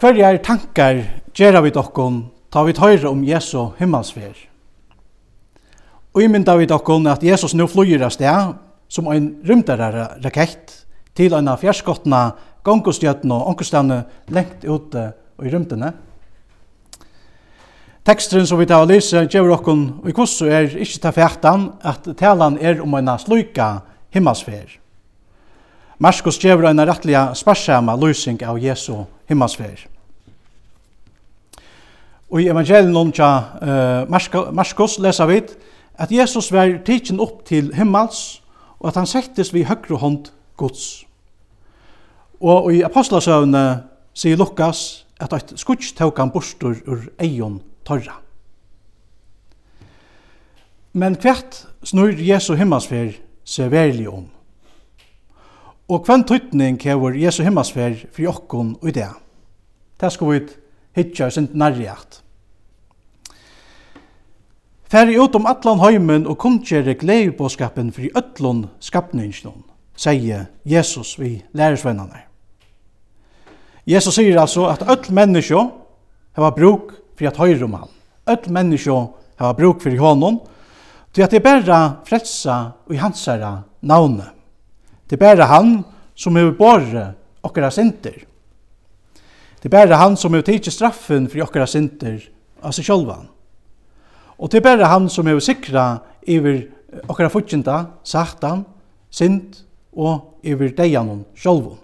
Hverja er tankar gjerra vi dokkon ta vi høyre om Jesu himmelsfer. Og imynda vi dokkon at Jesus nu flyr av sted som ein rymdare rakett til ein av fjerskottene, og onkostjøttene lengt ute i rymdene. Teksten som vi tar og lyser gjør okkon i kossu er ikkje ta fjertan at talan er om ein sluika himmelsfer. Marskos gjør en rettelig sparsama lysing av Jesu himmelsfer. Og i evangelien tja uh, Marskos leser vi at Jesus var tidsen opp til himmels og at han settes vid høyre hånd Guds. Og i apostlesøvne sier Lukas at et skutsk tok han bostur ur eion torra. Men hvert snur Jesu himmelsfer seg verlig om. Og hvem tøytning hever Jesu himmelsfer fri okkon og i det. Det skal vi hitja sin nærjagt. Færri ut om allan heimen og kundgjere gleivbåskapen fri öllun skapningsnån, sier Jesus vi lærersvennerne. Jesus sier altså at öll menneskje hava bruk for at høyre om han. Öll menneskje hava bruk fri honom, til at det er berra frelsa og i hansara navnet. Det er bare han som er båret okkara synder. Det er bare han som er tidsi straffen for okkara synder av seg sjolvan. Og det er bare han som er sikra iver okkara futsinda, satan, synd og iver deianon sjolvan.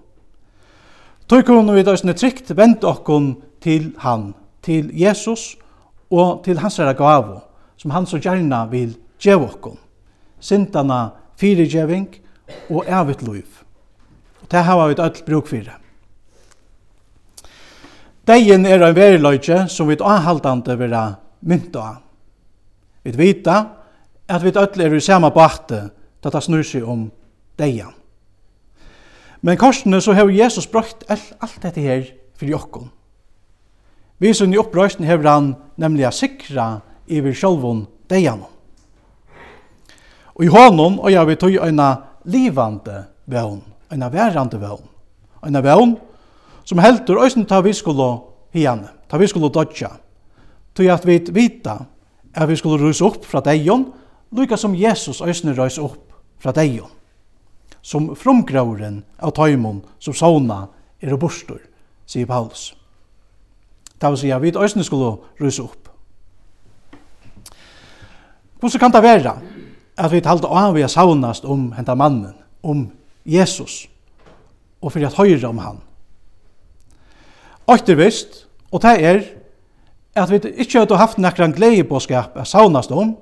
Tøykon vi døysne trygt vent okkon til han, til Jesus og til hans herra gavo, som han så gjerna vil gjev okkon. Sintana fyrigjeving, og evigt liv. Og det har vi alt bruk for det. Deien er en veriløyke som vi avhaldande ha mynt av. Vi vet at vi öll er i samme bate da det snur seg om deien. Men korsene så har Jesus brukt alt dette her for jokken. Vi som i opprøysten har han nemlig sikra vi sjolvun deien. Og i hånden og jeg vil tog øyna livande vevn, en avverande vevn, en vevn som heldur òsne ta vi skulle hiane, ta vi skulle dodja, tog at vi vita at vi skulle rys upp fra deion, lika som Jesus òsne rys upp fra deion, som frumgrauren av taimon som sauna er og bostur, sier Paulus. Det vil si at vi òsne skulle rys upp. Hvordan kan det være? at vi talte av vi saunast om henta mannen, om Jesus, og fyrir at høyre om han. Øytervist, og det er at vi ikke har haft nekran glede på skap saunast om,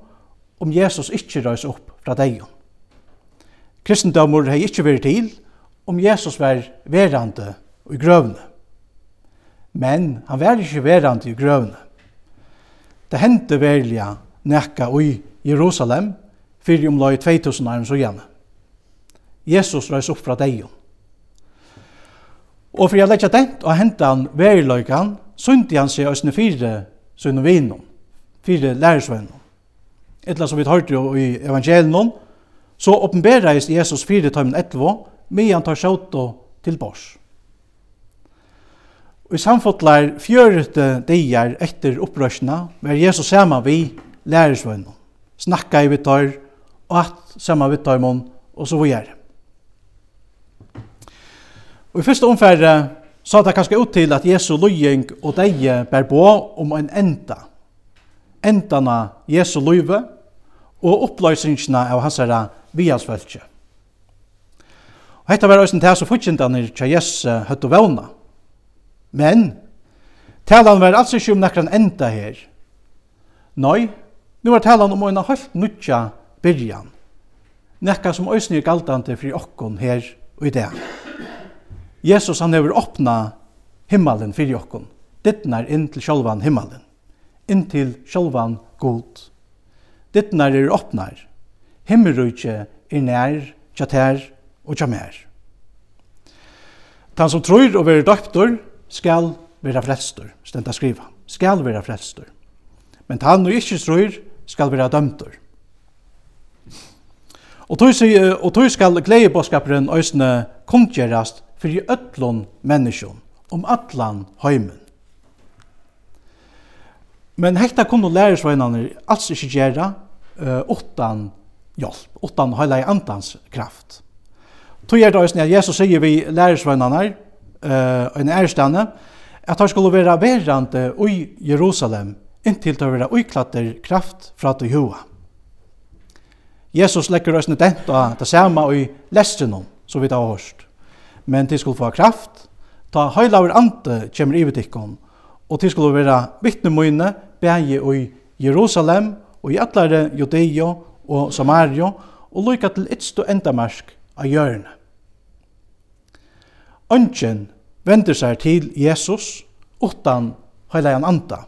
om Jesus ikke røys opp fra deg. Kristendommer har ikke vært til om Jesus var verande og i grøvne. Men han var ikke verande i grøvne. Det hendte velja nekka i Jerusalem, fyrir om lai 2000 åren så gjerne. Jesus reis opp fra deion. Og for jeg leggja dent og henta han veriløykan, sundi han seg òsne fire sunne vinnum, fire lærersvennum. Etla som vi hørte jo i evangelien, så åpenbereis Jesus fire tøymen etvo, medan tar sjåto til bors. Og i samfotlar fjørete dier etter opprørsna, var Jesus saman vi lærersvennum, Snakka i vi tar, at saman vitt daimon, og så videre. Og i første omfærre sa det kanskje ut til at Jesu løying og deie bær på om en enda. Endana Jesu løyve og oppløysingsna av hans herre vialsfølge. Og hetta var også en tæs og fortjentane tja Jesu høtt og vevna. Men, talan var altså ikke om nekran enda her. Nei, nu var talan om en halvt nutja byrjan. Nekka som òsni er galdande fri okkon her og i det. Jesus han hefur opna himmelen fyrir okkon. Dittnar inn til sjálvan himmelen. Inn til sjálvan god. Dittnar er opnar. Himmelrujtje er nær, tjatær og tjamer. Tan som tror og vera døptur skal vera frestur, stenta skriva. Skal vera frestur. Men tan og ikkje tror skal vera dømtur. Og tog, og tog skal gledeboskaperen òsne kundgjerast fyrir öllun menneskjon, om allan heimen. Men hekta kunne lærersveinane alls ikkje gjera uh, utan hjelp, utan heila i andans kraft. Tog er det at Jesus sier vi lærersveinane, uh, en ærestane, at han skulle være verande i Jerusalem, inntil det å være uiklatter kraft fra til hoa. Jesus legger oss dent av det samme i lestren som vi har hørt. Men til skulle få kraft, ta høylaver ante kommer i vitikken, og til skulle være vittnemøyne, bæge i Jerusalem, og i atlare Judeo og Samario, og lykka til ytst og endamersk av hjørne. Ønsken vender seg til Jesus utan høylaver anta.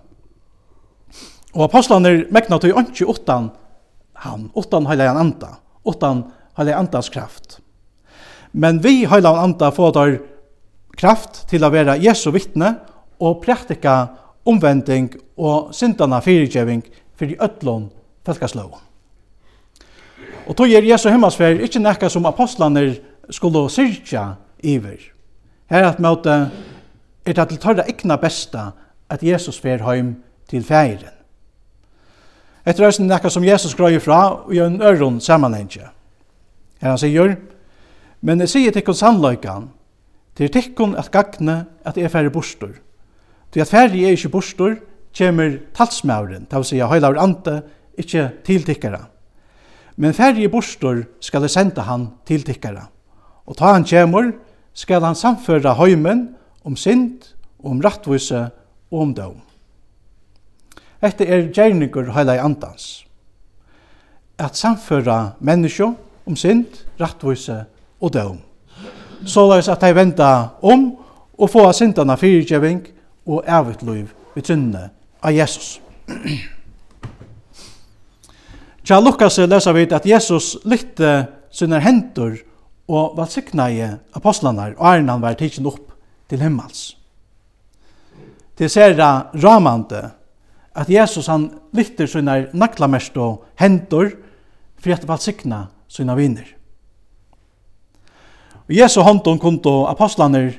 Og apostlene megna til ønsken utan han, utan heilagan anta, utan heilagan antas kraft. Men vi heilagan anta får der kraft til å være Jesu vittne og praktika omvending og syndana fyrirgjeving fyrir ødlån felkaslån. Og tog er Jesu himmelsfer ikkje nekka som apostlene skulle syrkja iver. Her at måte er det til tørre egna besta at Jesus fer heim til feiren. Etter er nekka som Jesus grøy fra og gjør en øron sammanhengje. Her han sier, men jeg sier tikkun sannløykan, til tikkun at gagne at jeg færre bostor. Til at færre er ikke bostor, kjemur talsmauren, til å si høylaur ante, ikkje tiltikkara. Men færre jeg bostor skal jeg senda han tiltikkara. Og ta han kjemur, skal han samføra høymen om synd, om rattvise og om døm. Hetta er gjerningur heila i andans. At samføra menneskjo om synd, rattvise og døm. Såleis at dei venda om og få syndana fyrirgjeving og evigt liv ved synne av Jesus. Tja Lukas lesa vi at Jesus lytte sinne hendur og valsiknaie apostlanar og æren han var tidsin opp til himmels. Det ser ramande at Jesus han lytter sina naklamest og hendur for at valgt sikna sina viner. Og Jesu hånden kunde apostlene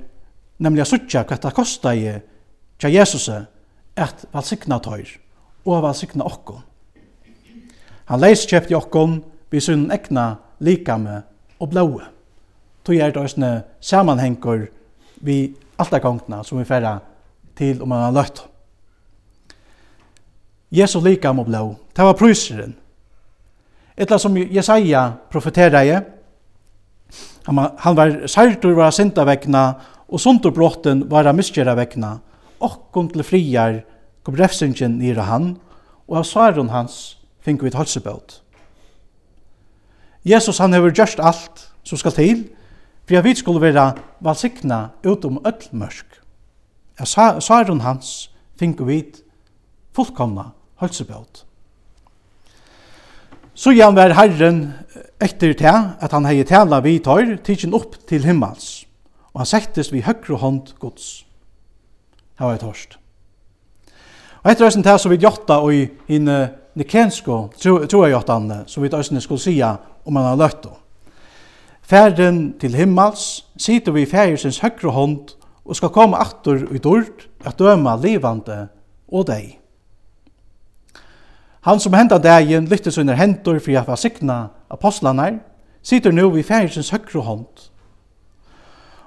nemlig a suttja hva det kosta i tja Jesus at valgt sikna tøyr og valgt sikna okkon. Han leis kjøpt i okkon vi sin ekna likame og blåe. Tog er det også samanhengur vi alt er gongna som vi færa til om man har løtt. Jesu lika må blå. Det var pryseren. Etla som Jesaja profeterade. Han var særtur var sinta vekna, og sundurbrotten var miskjera vekna. kom til friar kom refsingen nira han, og av svaren hans fink vi et halsebøt. Jesus han hever gjørst alt som skal til, for vi skulle være valsikna utom öll mørk. Av svaren hans fink vi et fullkomna hølsebøt. Så gjerne var Herren etter til at han hei tala vi tar, tidsin opp til himmels, og han sektest vi høyre hånd gods. Her var jeg torst. Og etter høysen til så vi gjotta og i en nikensko, tror jeg gjottan, så vi høysen skulle sia om han har løtt Færden til himmels, sitter vi i fægersens høyre hånd, og skal komme atter i dord, at døma levande og deg. Han som henta dagen lyfte sina hentor for jeg var sikna apostlene, sitter nå vid färgsens høyre hand.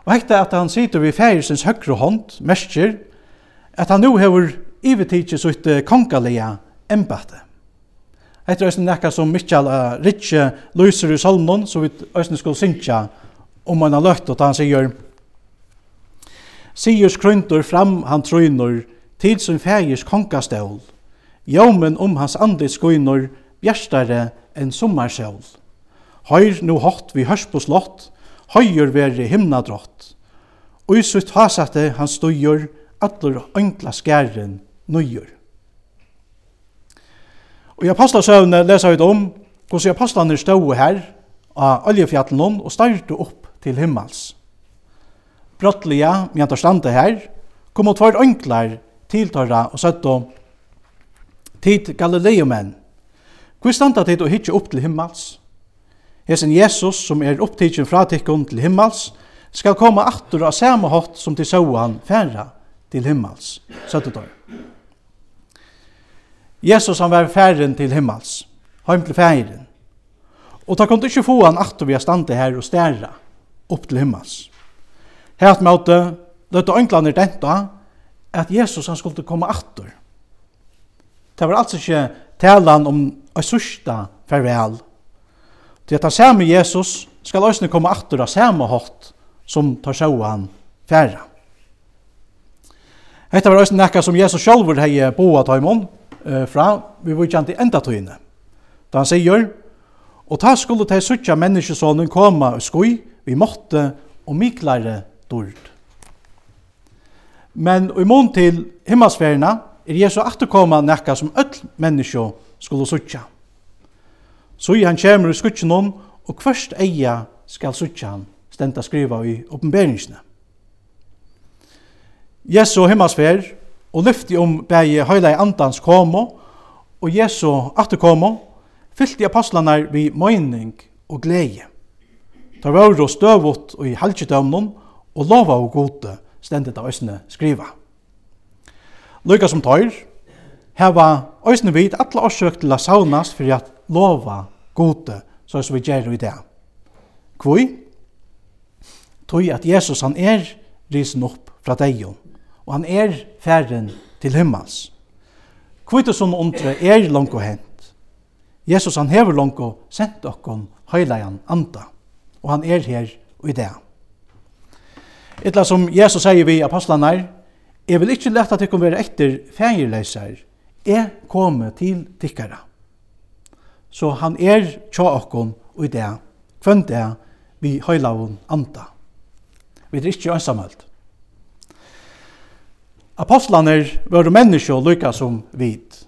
Og hekta at han sitter vid färgsens høyre hand mestjer, at han nå hever ivetikje sitt kongalige embate. Hetta er nekka som Michael uh, Ritche løser i salmon, så vi øsne skulle synkja om han har løtt, og han sier Sigur skrøyntur fram han trøynur, til som fægis konkastål, Jaumen om hans andlis skoinor, bjerstare enn sommarsjål. Høyr nu hatt vi hørs på slott, høyr veri himna drott. Og i sutt hasate han støyur, atler ønkla skæren nøyur. Og i apostasøvne lesa vi om hvordan apostlene stod her av oljefjallen og styrte opp til himmels. Brottliga, mjanta stande her, kom og tvart ønklar tiltøyra og søtte tid Galileumenn. Hvor standa tid å hitje opp til himmels? Hesen Jesus, som er opptidgen fra tikkun til himmels, skal komme attur av samme hatt som til sauan færa til himmels, søttetår. Jesus han var færen til himmels, heim til færen. Og ta kom ikke få han attur vi har stande her og stæra opp til himmels. Her at møte, løtte ønglander denta, at Jesus han skulle komme attur Det var altså ikke talan om å sørsta farvel. Det at han samme Jesus skal også komme atter av samme hatt som tar sjå han færa. Hetta var også nekka som Jesus sjálfur hei boa taimon uh, fra, vi var kjent i enda tøyne. Da han sier, og ta skulle ta suttja menneskesånen koma og skoi, vi måtte og miklare dord. Men i mån til himmelsferina, er Jesu atterkoma nekka som öll menneskjo skulle suttja. Så i han kjemur i skutsjonon, og kvørst eia skal suttja han, stenta skriva i oppenberingsne. Jesu himmelsfer, og lyfti om bægi høyla i andans komo, og Jesu atterkomo, fyllt i apostlanar vi møyning og glede. Ta vore og støvot og i halgjedømnon, og lova og gode, stendet av øsne skriva. Lykka som tøyr, heva òsne vit atle årsøk til a saunast fyrir at lova gode, så som vi gjer i det. Kvoi? Tøy at Jesus han er risen opp fra deion, og han er færen til himmels. Kvoi til sånne ondre er langt og hent. Jesus han hever langt og sendt okkon høyleian anda, og han er her i det. Etla som Jesus sier vi apostlanar, Jeg vil ikke lete at dere være etter fengerleiser. Jeg kommer til tikkere. Så han er tja okkon og i det, kvendt det, vi høylavun anta. Vi er ikke ansamhelt. Apostlaner var menneske og lykka som vit.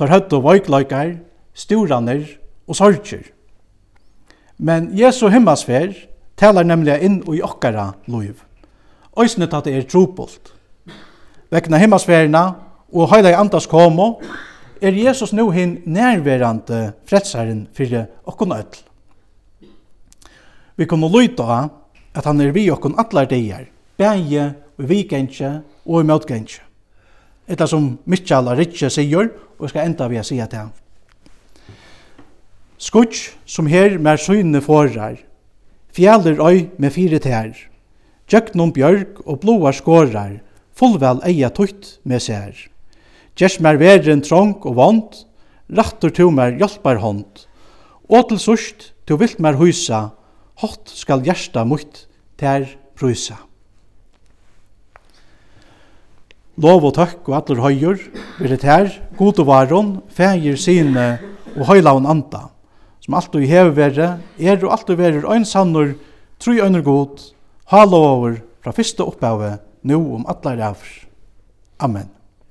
Tar høtt og vøykløykar, sturaner og sorger. Men Jesu himmasfer talar nemlig inn i okkara loiv. Øysene tatt er trupult vegna himmelsferina og heilige andas komo, er Jesus nu hin nærverande fredsaren fyrir okkon öll. Vi kunne luta at han er vi okkon allar deir, bægje og vikengje og i møtgengje. Etta som Mitchell og Ritje sier, og skal enda vi a sia til han. Skutsk som her mer syne forar, fjallir oi med fire tær, tjøknum bjørg og blåar skårar, fullvel eia tutt med seg her. Gjers mer veren trong og vond, rattur to mer hjelpar hånd. Og til sørst to vilt mer husa, hot skal gjersta mutt ter prysa. Lov og takk og atler høyur, vil det her, god og varon, feir sine og høylaun anda, som alt og hever verre, er og alt og verer øynsannur, tru øyner god, halover fra fyrste opphavet nu om alla rævr. Amen.